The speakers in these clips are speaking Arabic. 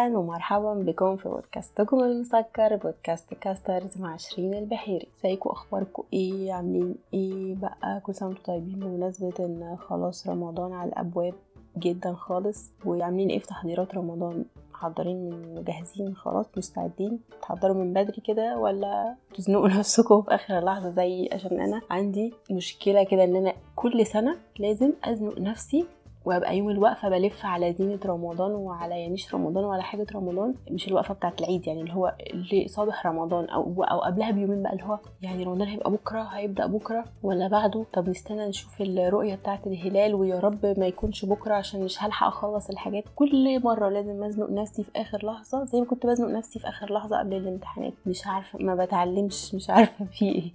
أهلا ومرحبا بكم في بودكاستكم المسكر بودكاست كاسترز مع شيرين البحيري. ازيكم؟ أخباركم إيه؟ عاملين إيه بقى؟ كل سنة وأنتم طيبين بمناسبة إن خلاص رمضان على الأبواب جدا خالص وعاملين إيه في تحضيرات رمضان؟ محضرين مجهزين خلاص؟ مستعدين؟ تحضروا من بدري كده ولا تزنقوا نفسكم في آخر لحظه زي عشان أنا عندي مشكلة كده إن أنا كل سنة لازم أزنق نفسي وأبقى يوم الوقفة بلف على زينة رمضان وعلى يميش رمضان وعلى حاجة رمضان مش الوقفة بتاعة العيد يعني اللي هو اللي صبح رمضان أو أو قبلها بيومين بقى اللي هو يعني رمضان هيبقى بكرة هيبدأ بكرة ولا بعده؟ طب نستنى نشوف الرؤية بتاعة الهلال ويا رب ما يكونش بكرة عشان مش هلحق أخلص الحاجات. كل مرة لازم أزنق نفسي في آخر لحظة زي ما كنت بزنق نفسي في آخر لحظة قبل الامتحانات. مش عارفة ما بتعلمش مش عارفة في إيه.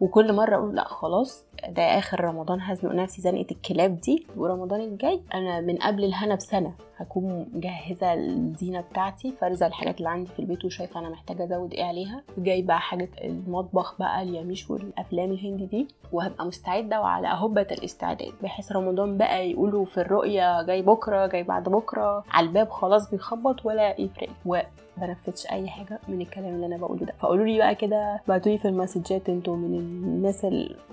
وكل مرة أقول لأ خلاص ده آخر رمضان هزنق نفسي زنقة الكلاب دي ورمضان الجاي أنا من قبل الهنا بسنة. هكون مجهزة الزينة بتاعتي فارزة الحاجات اللي عندي في البيت وشايفة أنا محتاجة أزود إيه عليها. جايبه حاجة المطبخ بقى اليميش والأفلام الهندي دي وهبقى مستعدة وعلى اهبه الاستعداد. بحيث رمضان بقى يقولوا في الرؤية جاي بكرة جاي بعد بكرة على الباب خلاص بيخبط ولا يفرق. بنفذش أي حاجة من الكلام اللي أنا بقوله ده. فقولوا لي بقى كده بعتوا لي في المسجات أنتوا من الناس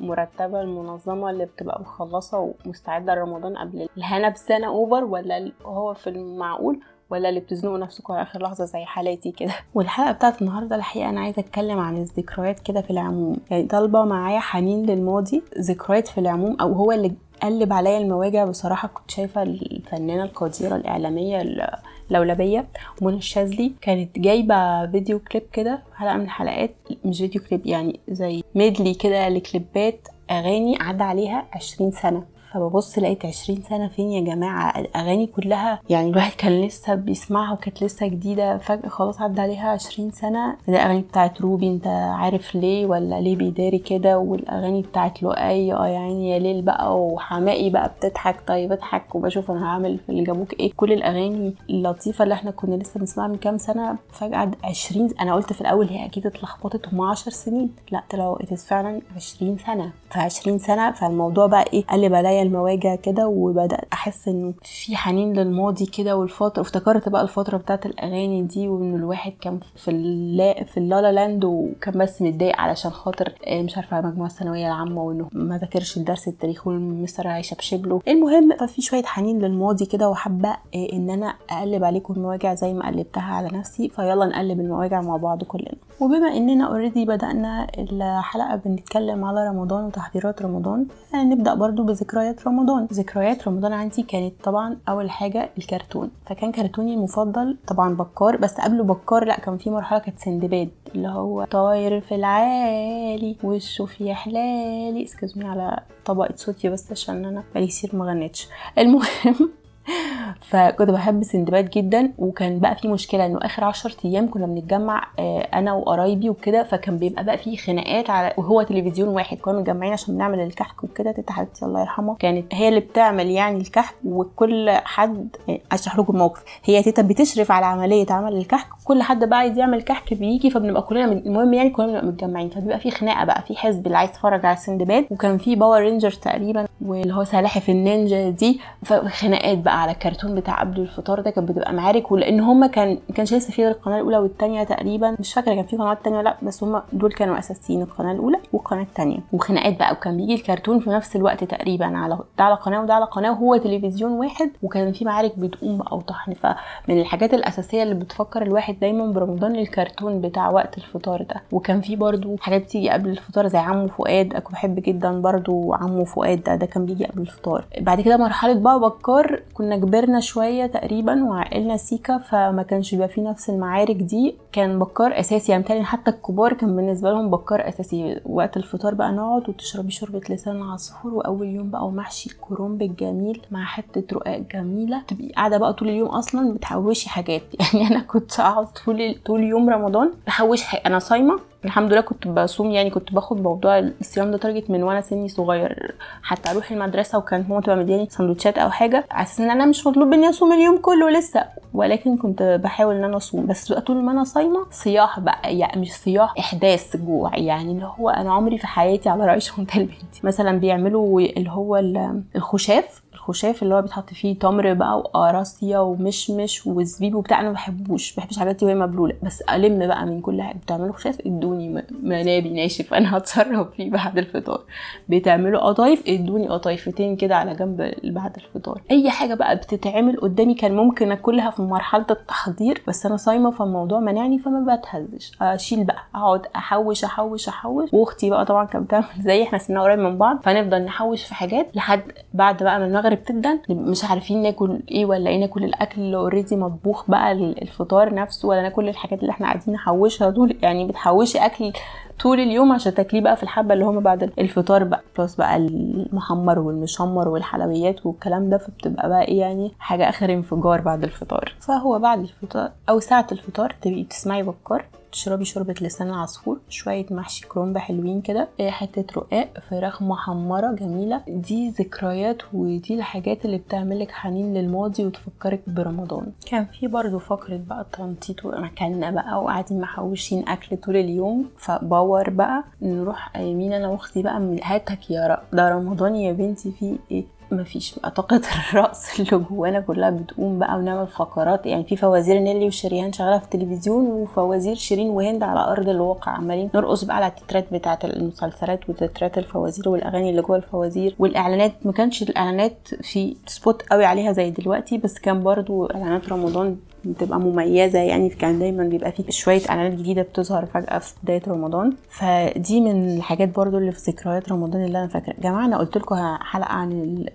المرتبة المنظمة اللي بتبقى مخلصة ومستعدة لرمضان قبل الهنا بسنة اوفر ولا هو في المعقول ولا اللي بتزنقوا نفسكم على آخر لحظة زي حالاتي كده؟ والحلقة بتاعت النهارده الحقيقة أنا عايزة أتكلم عن الذكريات كده في العموم. يعني طالبة معايا حنين للماضي ذكريات في العموم أو هو اللي قلب عليا المواجع. بصراحة كنت شايفة الفنانة القديرة الإعلامية اللولبية منى الشاذلي. كانت جايبة فيديو كليب كده حلقة من الحلقات مش فيديو كليب يعني زي medley كده لكليبات أغاني عدى عليها عشرين سنة. فببص لقيت عشرين سنة فين يا جماعة؟ الأغاني كلها يعني الواحد كان لسه بيسمعها وكانت لسه جديدة فجأة خلاص عدى عليها عشرين سنة. زي الأغاني بتاعت روبي أنت عارف ليه ولا ليه بيداري كده؟ والأغاني بتاعت لؤي آه يعني يا ليل بقى وحماقي بقى بتضحك طيب اضحك وبشوف أنا هعمل في اللي جابوك إيه. كل الأغاني اللطيفة اللي إحنا كنا لسه بنسمعها من كام سنة فجأة عشرين أنا قلت في الأول هي أكيد اتلخبطت هما عشر سنين. لا طلعوا فعلا عشرين سنة. فعشرين سنة فالموضوع بقى إيه؟ قلب عليا المواجع كده وبدأت أحس انه في حنين للماضي كده والفترة افتكرت بقى الفترة بتاعت الأغاني دي وإن الواحد كان في اللا في اللالا لاند وكان بس متضايق علشان خاطر مش عارفة مجموعة الثانويه العامة وإنه ما ذاكرش الدرس التاريخ والمستر هيشبشب له المهم ففي شوية حنين للماضي كده وحابة إن أنا أقلب عليكم المواجع زي ما قلبتها على نفسي. فيلا نقلب المواجع مع بعض كلنا. وبما إننا already بدأنا الحلقة بنتكلم على رمضان وتحضيرات رمضان نبدأ برضو بذكريات رمضان. ذكريات رمضان عندي كانت طبعا أول حاجة الكرتون. فكان كرتوني المفضل طبعا بكار بس قبله بكار لا كان في مرحلة كانت سندباد اللي هو طاير في العالي وشه في حلالي. excuse me على طبقة صوتي بس عشان أنا بقالي كتير ما المهم فكنت بحب سندباد جدا وكان بقى في مشكلة إنه آخر عشر أيام كنا بنتجمع أنا وقرايبي وكده فكان بيبقى بقى في خناقات على وهو تلفزيون واحد كنا متجمعين عشان نعمل الكحك وكده تيتا حبيبتي الله يرحمها كانت هي اللي بتعمل يعني الكحك وكل حد أشرح لكم الموقف هي تيتا بتشرف على عملية عمل الكحك كل حد بقى عايز يعمل كحك بيجي فبنبقى كلنا المهم يعني كلنا بنبقى متجمعين فبيبقى في خناقة بقى في حزب اللي عايز يتفرج على سندباد وكان في Power Ranger تقريبا واللي هو سلاحف النينجا دي فخناقات بقى على الكرتون بتاع قبل الفطار ده كانت بتبقى معارك ولأن هما كان كانش لسه في القناة الأولى والثانيه تقريبا. مش فاكرة كان في قنوات ثانية لأ بس هما دول كانوا أساسيين القناة الأولى والقناة الثانية وخناقات بقى وكان بيجي الكرتون في نفس الوقت تقريبا على ده على قناة وده على قناة وهو تلفزيون واحد وكان في معارك بتقوم بقى وطحن. فمن الحاجات الأساسية اللي بتفكر الواحد دايما برمضان الكرتون بتاع وقت الفطار ده. وكان في برضو حاجات بتيجي قبل الفطار زي عمو فؤاد أنا بحب جدا برضو عمو فؤاد ده ده كان بيجي قبل الفطار. بعد كده مرحلة بقى بكار كنا كبرنا شوية تقريبا وعقلنا سيكا فما كانش بيبقى فيه نفس المعارك دي. كان بكار أساسي يعني حتى الكبار كان بالنسبة لهم بكار أساسي. وقت الفطار بقى نقعد وتشربي شوربة لسان عصفور وأول يوم بقى ومحشي الكرنب الجميل مع حتة رقاق جميلة. تبقي قاعدة بقى طول اليوم أصلا بتحوشي حاجات. يعني أنا كنت أقعد طول طول يوم رمضان بحوش حاجة. أنا صايمة الحمد لله كنت بصوم يعني كنت باخد موضوع الصيام ده target من وأنا سني صغير. حتى أروح المدرسة وكان ماما تبقى مدياني سندوتشات أو حاجة على أساس إن أنا مش مطلوب مني أصوم اليوم كله لسه. ولكن كنت بحاول إن أنا أصوم. بس بقى طول ما أنا صايمة صياح بقى يعني مش صياح إحداث جوع. يعني اللي هو أنا عمري في حياتي على رأي شونتال بنتي. مثلا بيعملوا اللي هو الخشاف. الخشاف اللي هو بيتحط فيه تمر بقى وقراصية ومشمش وزبيب وبتاع أنا ما بحبوش. ما بحبش الحاجات دي وهي مبلولة. بس ألم بقى من كل حاجة. بتعملوا خشاف؟ ادوني منابي ناشف أنا هتصرف فيه بعد الفطار. بتعملوا قطايف؟ ادوني قطايفتين كده على جنب بعد الفطار. أي حاجة بقى بتتعمل قدامي كان ممكن أكلها في مرحلة التحضير بس أنا صايمة فالموضوع منعني فما بتهزش. أشيل بقى أقعد أحوش أحوش أحوش. وأختي بقى طبعا كانت بتعمل زي إحنا سننا قريب من بعض. فنفضل نحوش في حاجات لحد بعد بقى ما المغرب تبدأ. مش عارفين ناكل إيه ولا إيه ناكل الأكل اللي already مطبوخ بقى الفطار نفسه ولا ناكل الحاجات اللي إحنا قاعدين نحوشها طول يعني بتحوشي اكل طول اليوم عشان تاكليه بقى في الحبة اللي هم بعد الفطار بقى. plus بقى المحمر والمشمر والحلويات والكلام ده فبتبقى بقى إيه يعني حاجة آخر انفجار بعد الفطار. فهو بعد الفطار أو ساعة الفطار تبقي تسمعي بكار. تشربي شوربة لسان العصفور شوية محشي كرومب حلوين كده حتة رقاق فراخ محمرة جميلة. دي ذكريات ودي الحاجات اللي بتعملك حنين للماضي وتفكرك برمضان. كان في برضو فقرة بقى التنطيط ومكاننا بقى وقاعدين محوشين أكل طول اليوم ف power بقى نروح يمين أنا وأختي بقى هاتك يا رب ده رمضان يا بنتي فيه إيه؟ مفيش بقى طاقة الرقص اللي جوانا كلها بتقوم بقى ونعمل فقرات. يعني في فوازير نيلي وشريهان شغالة في التلفزيون وفوازير شيرين وهند على أرض الواقع عمالين نرقص بقى على التترات بتاعة المسلسلات وتترات الفوازير والأغاني اللي جوه الفوازير. والإعلانات ما كانش الإعلانات في spot قوي عليها زي دلوقتي بس كان برضو إعلانات رمضان بتبقى مميزة يعني كان دايما بيبقى فيه شوية إعلانات جديدة بتظهر فجأة في بداية رمضان. فدي من الحاجات برضو اللي في ذكريات رمضان اللي أنا فاكرة. جماعة أنا قلت لكم حلقة عن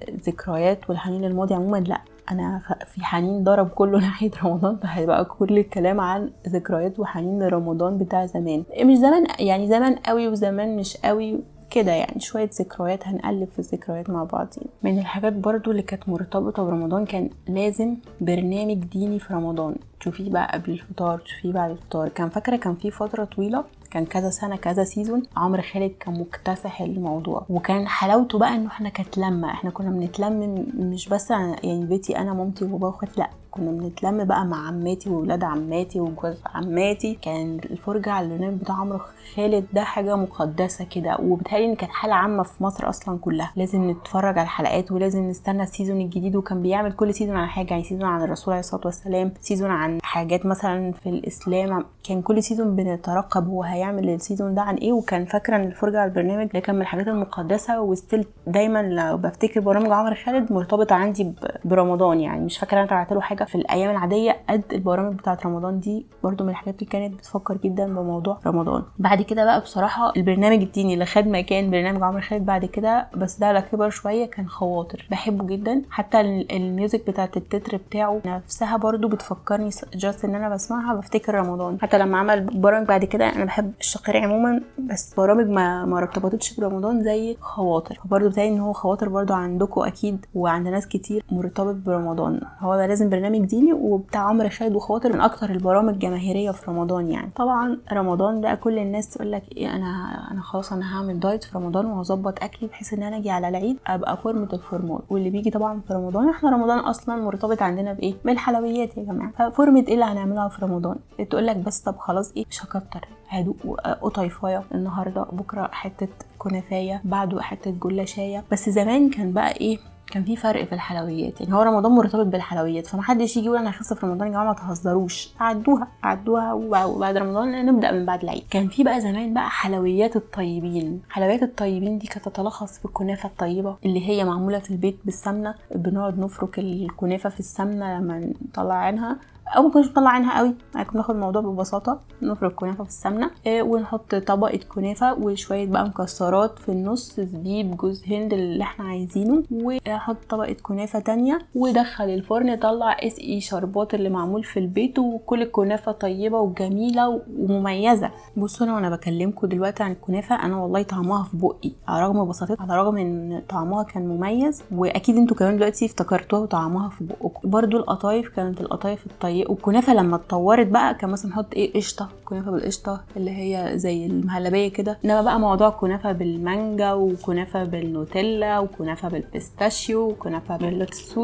الذكريات والحنين للماضي عموما. لأ أنا في حنين ضرب كله ناحية رمضان فهيبقى كل الكلام عن ذكريات وحنين لرمضان بتاع زمان. مش زمان يعني زمان قوي وزمان مش قوي. كده يعني شوية ذكريات هنقلب في الذكريات مع بعضين. من الحاجات برضو اللي كانت مرتبطة برمضان كان لازم برنامج ديني في رمضان. تشوفيه بقى قبل الفطار تشوفيه بعد الفطار. كان فاكرة كان في فترة طويلة كان كذا سنة كذا سيزون عمرو خالد كان مكتسح الموضوع. وكان حلاوته بقى إنه إحنا كانت لمه إحنا كنا بنتلم مش بس يعني بيتي أنا مامتي وبابا واخواتي لأ كنا بنتلم بقى مع عماتي وولاد عماتي وجوز عماتي. كان الفرجة على البرنامج بتاع عمرو خالد ده حاجة مقدسة كده. وبتهيألي إن كانت حالة عامة في مصر أصلا كلها. لازم نتفرج على الحلقات ولازم نستنى ال season الجديد. وكان بيعمل كل season عن حاجة يعني season عن الرسول عليه الصلاة والسلام season عن حاجات مثلا في الإسلام. كان كل season بنترقب هو هيعمل ال season ده عن إيه وكان فاكرة إن الفرجة على البرنامج ده كان من الحاجات المقدسة و still دايما لو بفتكر برامج عمرو خالد مرتبطة عندي برمضان يعني. مش فاكرة أنا تابعت له حاجة في الأيام العادية قد البرامج بتاعة رمضان دي. برضو من الحاجات اللي كانت بتفكر جدا بموضوع رمضان. بعد كده بقى بصراحة البرنامج الديني اللي خد مكان برنامج عمرو خالد بعد كده بس ده كبر شوية كان خواطر. بحبه جدا. حتى ال music بتاعة التتر بتاعه نفسها برضو بتفكرني just إن أنا بسمعها بفتكر رمضان. حتى لما عمل برامج بعد كده أنا بحب الشقيري عموما بس برامج ما ما ارتبطتش برمضان زي خواطر. فبرضو بتاعي إن هو خواطر برضو عندكم أكيد وعند ناس كتير مرتبط برمضان. هو لازم برنامج ديني وبتاع عمرو خالد وخواطر من أكتر البرامج جماهيرية في رمضان يعني. طبعا رمضان بقى كل الناس تقول لك إيه أنا أنا خلاص أنا هعمل diet في رمضان وهظبط أكلي بحيث إن أنا أجي على العيد أبقى فورمة الفورمات واللي بيجي طبعا في رمضان إحنا رمضان أصلا مرتبط عندنا بإيه؟ بالحلويات يا جماعة. ففورمة إيه اللي هنعملها في رمضان؟ تقول لك بس طب خلاص إيه مش هكتر هدوق قطيفايه النهارده بكرة حتة كنافاية بعده حتة جلاشاية. بس زمان كان بقى إيه كان في فرق في الحلويات. يعني هو رمضان مرتبط بالحلويات فمحدش يجي يقول أنا هخس في رمضان يا جماعة ما تهزروش. عدوها عدوها وبعد رمضان نبدأ من بعد العيد. كان في بقى زمان بقى حلويات الطيبين. حلويات الطيبين دي كانت تتلخص في الكنافة الطيبة اللي هي معمولة في البيت بالسمنة. بنقعد نفرك الكنافة في السمنة لما نطلع عينها. أو ما كناش بنطلع عينها قوي. يعني ناخد الموضوع ببساطة نفرك كنافة في السمنة إيه ونحط طبقة كنافة وشوية بقى مكسرات في النص زبيب جوز هند اللي إحنا عايزينه ونحط طبقة كنافة تانية ودخل الفرن طلع اسقي شربات اللي معمول في البيت وكل الكنافة طيبة وجميلة ومميزة. بصوا أنا وأنا بكلمكم دلوقتي عن الكنافة أنا والله طعمها في بقي على رغم بساطتها على رغم ان طعمها كان مميز وأكيد أنتوا كمان دلوقتي افتكرتوها وطعمها في بقكم. برضو القطايف كانت القطايف الطيبة والكنافه لما اتطورت بقى كان مثلا نحط إيه؟ قشطة. كنافه بالقشطة اللي هي زي المهلبية كده. إنما بقى موضوع كنافه بالمانجا وكنافة بالنوتيلا وكنافة بال pistachio وكنافة باللوتس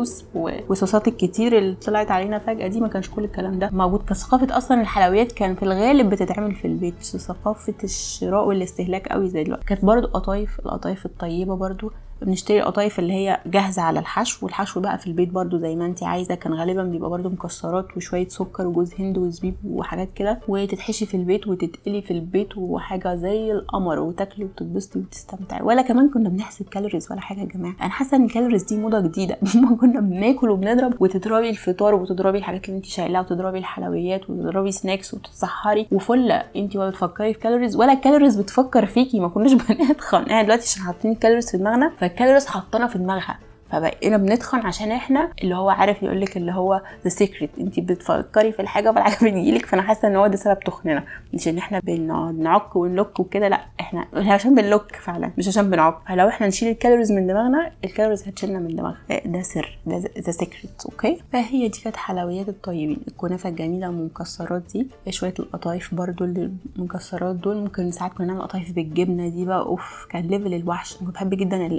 وصوصات الكتير اللي طلعت علينا فجأة دي ما كانش كل الكلام ده موجود. كثقافه أصلا الحلويات كان في الغالب بتتعمل في البيت. ثقافة الشراء والاستهلاك قوي زي دلوقتي. كانت برضو قطايف القطايف الطيبة برضو. بنشتري قطايف اللي هي جاهزة على الحشو. والحشو بقى في البيت برضو زي ما انت عايزة. كان غالبا بيبقى برضو مكسرات وشوية سكر وجوز هند وزبيب وحاجات كده. وتتحشي في البيت وتتقلي في البيت وحاجة زي القمر وتاكلي وتتبسطي وتستمتعي. ولا كمان كنا بنحسب calories ولا حاجة يا جماعة. أنا حاسة إن ال calories دي موضة جديدة. ما كنا بناكل وبنضرب وتضربي الفطار وتضربي الحاجات اللي انت شايلاها وتضربي الحلويات وتضربي snacks وتتسحري. وفله انت ولا بتفكري في calories ولا ال calories بتفكر فيكي. ما كناش بنتخن إحنا دلوقتي عشان حاطين ال calories في دماغنا فال calories حاطانا في دماغها. فبقينا بنتخن عشان إحنا اللي هو عارف يقول لك اللي هو The Secret انت بتفكري في الحاجة فالحاجه بتجيلك فأنا حاسة إن هو ده سبب تخننا. مش إن إحنا بنقعد نعك ونلوك وكده لأ إحنا عشان بنلوك فعلا مش عشان بنعك. فلو إحنا نشيل ال calories من دماغنا ال calories هتشيلنا من دماغها. ده سر The Secret okay؟ فهي دي كانت حلويات الطيبين. الكنافة الجميلة والمكسرات دي شوية القطايف برضو المكسرات دول ممكن ساعات كنا نعمل قطايف بالجبنة دي بقى أوف كان level الوحش. بحب جدا.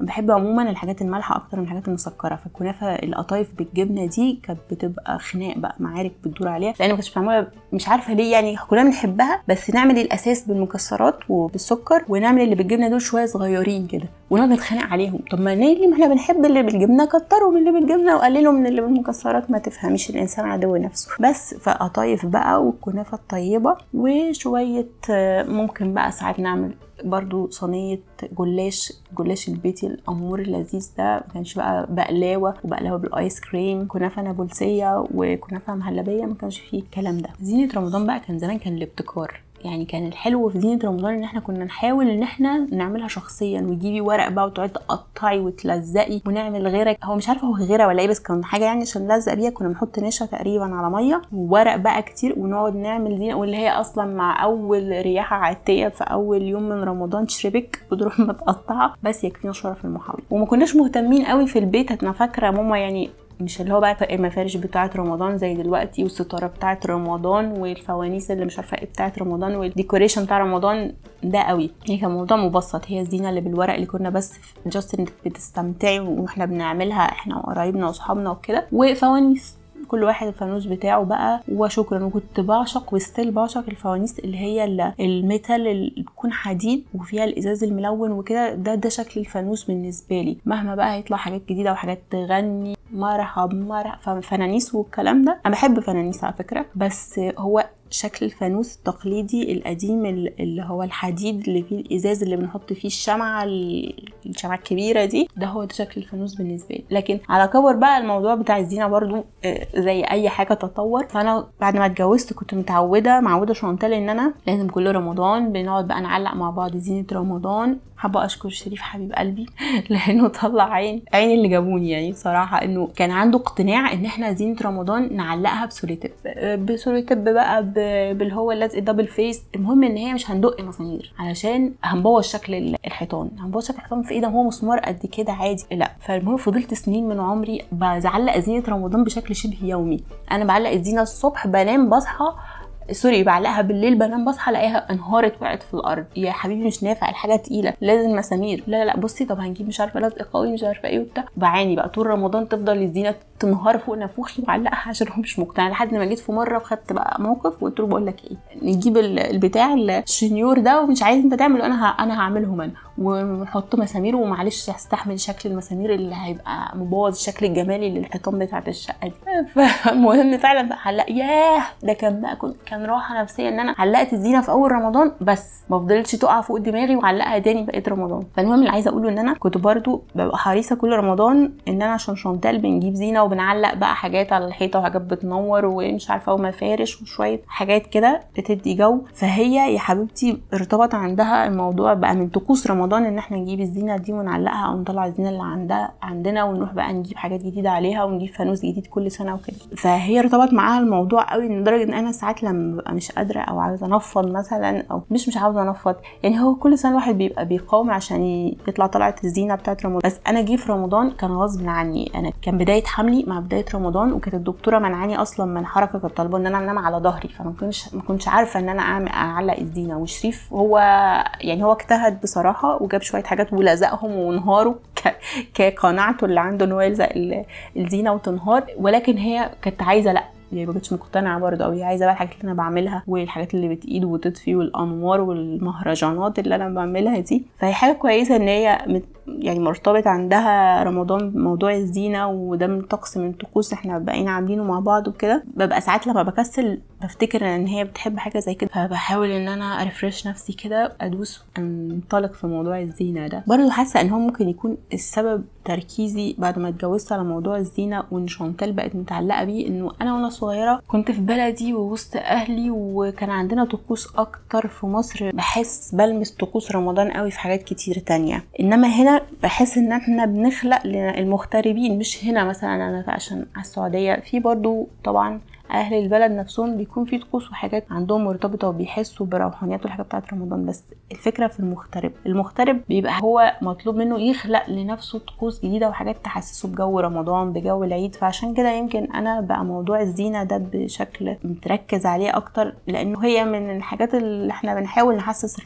بحب عموما الحاجات المالحه أكتر من الحاجات المسكرة. فالكنافة القطايف بالجبنة دي كانت بتبقى خناق بقى معارك بتدور عليها. لأن ما كنتش بعملها مش عارفة ليه يعني كلنا بنحبها بس نعمل الأساس بالمكسرات وبالسكر ونعمل اللي بالجبنة دول شوية صغيرين كده ونقعد نتخانق عليهم. طب ما ليه ما إحنا بنحب اللي بالجبنة كتروا من اللي بالجبنة وقللوا من اللي بالمكسرات. ما تفهميش الإنسان عدو نفسه. بس فقطايف بقى والكنافة الطيبة وشوية ممكن بقى ساعات نعمل برضو صينية جلاش جلاش البيتي الأمور اللذيذ ده ما كانش بقى بقلاوة وبقلاوة بالآيس كريم كنافة نابلسية وكنافة مهلبية ما كانش فيه الكلام ده. زينة رمضان بقى كان زمان كان الابتكار. يعني كان الحلو في زينة رمضان إن إحنا كنا نحاول إن إحنا نعملها شخصيا وتجيبي ورق بقى وتقعدي تقطعي وتلزقي ونعمل غيرك. هو مش عارفة هو غيرة ولا إيه بس كان حاجة يعني عشان نلزق بيها كنا بنحط نشا تقريبا على مية وورق بقى كتير ونقعد نعمل زينة واللي هي أصلا مع أول رياحة عاتيه في أول يوم من رمضان تشربك بتروح متقطعة. بس يكفينا شرف المحاولة. وما كناش مهتمين قوي في البيت. أنا فاكرة ماما يعني مش اللي هو بقى المفارش بتاعة رمضان زي دلوقتي والستارة بتاعة رمضان والفوانيس اللي مش عارفة إيه بتاعة رمضان وال decoration بتاع رمضان ده قوي. هي كان موضوع مبسط هي الزينة اللي بالورق اللي كنا بس just إنك بتستمتعي وإحنا بنعملها إحنا وقرايبنا واصحابنا وكده. وفوانيس كل واحد الفانوس بتاعه بقى. وشكرا وكنت بعشق و still بعشق الفوانيس اللي هي ال metal اللي تكون حديد وفيها الإزاز الملون وكده. ده ده شكل الفانوس بالنسبة لي. مهما بقى هيطلع حاجات جديدة وحاجات تغني. مرحب مرحب فنانيس والكلام ده. أنا بحب فنانيس على فكرة بس هو شكل الفانوس التقليدي القديم اللي هو الحديد اللي فيه الإزاز اللي بنحط فيه الشمعة الشمعة الكبيرة دي ده هو ده شكل الفانوس بالنسبة لي. لكن على كبر بقى الموضوع بتاع الزينة برضو زي أي حاجة تطور فأنا بعد ما اتجوزت كنت متعودة معودة شانتال إن أنا لازم كل رمضان بنقعد بقى نعلق مع بعض زينة رمضان. حابة أشكر شريف حبيب قلبي لأنه طلع عين عين اللي جابوني يعني بصراحة إنه كان عنده اقتناع إن إحنا زينة رمضان نعلقها بسوليتيب بسوليتيب بقى باللي هو اللزق double face المهم إن هي مش هندق مسامير علشان هنبوظ شكل الحيطان. هنبوظ شكل الحيطان في إيه؟ ده هو مسمار قد كده عادي. لا فالمهم فضلت سنين من عمري بعلق زينة رمضان بشكل شبه يومي. أنا بعلق الزينة الصبح بنام بصحى sorry بعلقها بالليل بنام بصحى الاقيها انهارت وقعت في الأرض. يا حبيبي مش نافع الحاجة تقيلة لازم مسامير. لا لا بصي طب هنجيب مش عارفة لزق قوي مش عارفة إيه وبتاع. بعاني بقى طول رمضان تفضل الزينه تنهار فوق نافوخي وعلقها عشان هو مش مقتنع. لحد ما جيت في مرة وخدت بقى موقف وقلت له بقول لك إيه نجيب البتاع الشنيور ده ومش عايز انت تعمله أنا أنا هعملهم أنا. ونحط مسامير ومعلش هستحمل شكل المسامير اللي هيبقى مبوظ الشكل الجمالي للحيطان بتاعت الشقة دي. فالمهم فعلا بقى علق ياه! ده كان بقى كنت كان راحة نفسية إن أنا علقت الزينة في أول رمضان بس ما فضلتش تقع فوق دماغي وعلقها تاني بقيت رمضان. فالمهم اللي عايزة أقوله إن أنا كنت برضو ببقى حريصة كل رمضان إن أنا عشان شانتال بنجيب زينة وبنعلق بقى حاجات على الحيطة وحاجات بتنور ومش عارفة ومفارش وشوية حاجات كده بتدي جو. فهي يا حبيبتي ارتبط عندها الموضوع بقى من طقوس رمضان إن إحنا نجيب الزينة دي ونعلقها أو نطلع الزينة اللي عندها عندنا ونروح بقى نجيب حاجات جديدة عليها ونجيب فانوس جديد كل سنة وكده. فهي ارتبط معاها الموضوع قوي لدرجة إن أنا ساعات لما ببقى مش قادرة أو عاوزة أنفض مثلا أو مش مش عاوزة أنفض. يعني هو كل سنة الواحد بيبقى بيقاوم عشان يطلع طلعه الزينة بتاعت رمضان. بس أنا جه في رمضان كان غصب عني. أنا كان بداية حملي مع بداية رمضان وكانت الدكتورة منعاني أصلا من حركة كانت طالبه إن أنا أنام على ظهري. فما كنتش ما كنتش عارفة إن أنا أعلق الزينة. وشريف هو يعني هو اجتهد بصراحة وجاب شوية حاجات ولزقهم وانهاروا كقناعته اللي عنده إن هو يلزق الزينة وتنهار. ولكن هي كانت عايزة لأ يعني ما كنتش مقتنعة برضه قوي عايزة بقى الحاجات اللي أنا بعملها والحاجات اللي بتقيد وتطفي والأنوار والمهرجانات اللي أنا بعملها دي. فهي حاجة كويسة إن هي يعني مرتبط عندها رمضان موضوع الزينة وده من طقس من طقوس إحنا بقينا عاملينه مع بعض وكده ببقى ساعات لما بكسل بفتكر إن هي بتحب حاجة زي كده فبحاول إن أنا ارفرش نفسي كده أدوس أنطلق في موضوع الزينة ده. برضه حاسة إن هو ممكن يكون السبب تركيزي بعد ما اتجوزت على موضوع الزينة وإن شانتال بقت متعلقة بيه إنه أنا وأنا صغيرة كنت في بلدي ووسط أهلي وكان عندنا طقوس أكتر في مصر بحس بلمس طقوس رمضان قوي في حاجات كتير تانية. إنما هنا بحس إن إحنا بنخلق المغتربين مش هنا مثلا أنا عشان على السعودية في برضو طبعا أهل البلد نفسهم بيكون في طقوس وحاجات عندهم مرتبطة وبيحسوا بروحانيات والحاجات بتاعت رمضان. بس الفكرة في المغترب المغترب بيبقى هو مطلوب منه يخلق لنفسه طقوس جديدة وحاجات تحسسه بجو رمضان بجو العيد. فعشان كده يمكن أنا بقى موضوع الزينة ده بشكل متركز عليه أكتر لأنه هي من الحاجات اللي إحنا بنحاول نحسس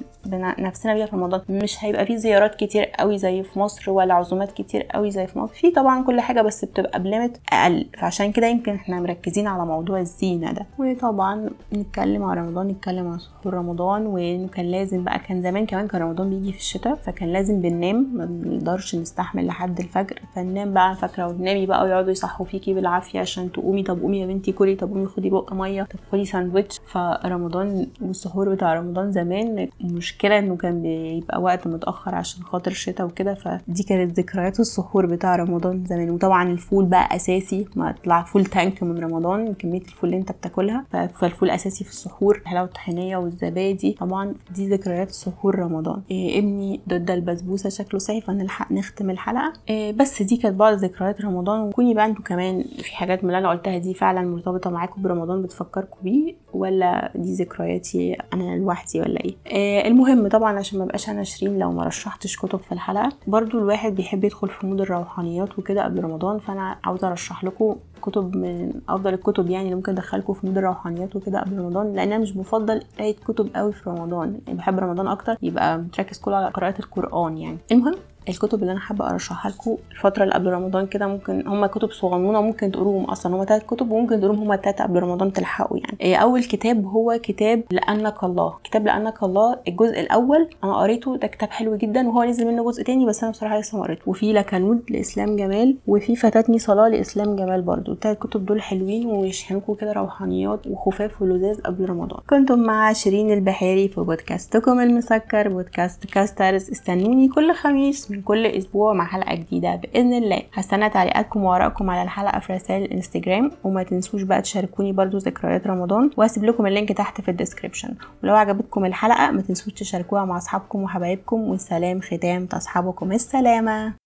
نفسنا بيها في رمضان. مش هيبقى في زيارات كتير قوي زي في مصر ولا عزومات كتير قوي زي في مصر. في طبعا كل حاجة بس بتبقى ب limit أقل. فعشان كده يمكن إحنا مركزين على موضوع الزينة ده. وطبعا نتكلم على رمضان نتكلم على سحور رمضان وانه كان لازم بقى كان زمان كمان كان رمضان بيجي في الشتاء فكان لازم بننام ما بنقدرش نستحمل لحد الفجر. فننام بقى فاكرة وتنامي بقى ويقعدوا يصحوا فيكي بالعافية عشان تقومي. طب قومي يا بنتي كلي طب قومي خدي بق مية طب خدي ساندوتش فرمضان والسحور بتاع رمضان زمان المشكلة إنه كان بيبقى وقت متأخر عشان خاطر الشتاء وكده. فدي كانت ذكريات السحور بتاع رمضان زمان. وطبعا الفول بقى أساسي ما طلع فول tank من رمضان كمية الفول اللي انت بتاكلها. فالفول أساسي في السحور الحلاوة الطحينية والزبادي. طبعا دي ذكريات سحور رمضان. إيه ابني ضد البسبوسة شكله سعي فنلحق نختم الحلقة. إيه بس دي كانت بعض ذكريات رمضان. وكوني بقى أنتوا كمان في حاجات من اللي أنا قلتها دي فعلا مرتبطة معاكم برمضان بتفكركم بيه. ولا دي ذكرياتي أنا لوحدي ولا إيه, إيه المهم طبعا عشان ما بقاش أنا شيرين لو ما رشحتش كتب في الحلقة برضو الواحد بيحب يدخل في mood الروحانيات وكده قبل رمضان فأنا عاوزه أرشح لكم كتب من أفضل الكتب يعني اللي ممكن أدخلكم في mood الروحانيات وكده قبل رمضان لأن أنا مش بفضل قرايه كتب قوي في رمضان يعني بحب رمضان أكتر يبقى متركز كله على قراءة القرآن يعني. المهم الكتب اللي أنا حابة أرشحها لكم الفترة اللي قبل رمضان كده ممكن هم كتب صغنونة ممكن تقروهم أصلا هم ثلاث كتب وممكن تقروهم هم الثلاثه قبل رمضان تلحقوا يعني. أول كتاب هو كتاب لأنك الله. كتاب لأنك الله الجزء الأول أنا قريته ده كتاب حلو جدا وهو نزل منه جزء تاني بس أنا بصراحة لسه ما قريته. وفي لكنود لإسلام جمال وفي فاتتني صلاة لإسلام جمال برضو. الثلاث كتب دول حلوين ويشحنكم كده روحانيات وخفاف ولذاذ قبل رمضان. كنتم مع شيرين البحيري في بودكاستكم المسكر بودكاست كاسترز. استنوني كل خميس. كل أسبوع مع حلقة جديدة. بإذن الله هستنى تعليقاتكم وآرائكم على الحلقة في رسائل الإنستجرام. وما تنسوش بقى تشاركوني برضو ذكريات رمضان وهسيب لكم ال link تحت في ال description ولو عجبتكم الحلقة ما تنسوش تشاركوها مع أصحابكم وحبايبكم. والسلام ختام تصحبكم. السلامة.